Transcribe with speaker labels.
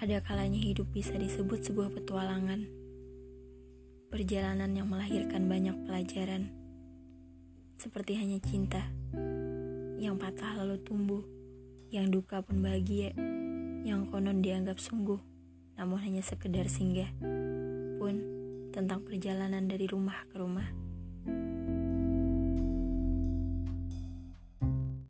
Speaker 1: Ada kalanya hidup bisa disebut sebuah petualangan. Perjalanan yang melahirkan banyak pelajaran. Seperti hanya cinta. Yang patah lalu tumbuh. Yang duka pun bahagia. Yang konon dianggap sungguh. Namun hanya sekedar singgah. Pun tentang perjalanan dari rumah ke rumah.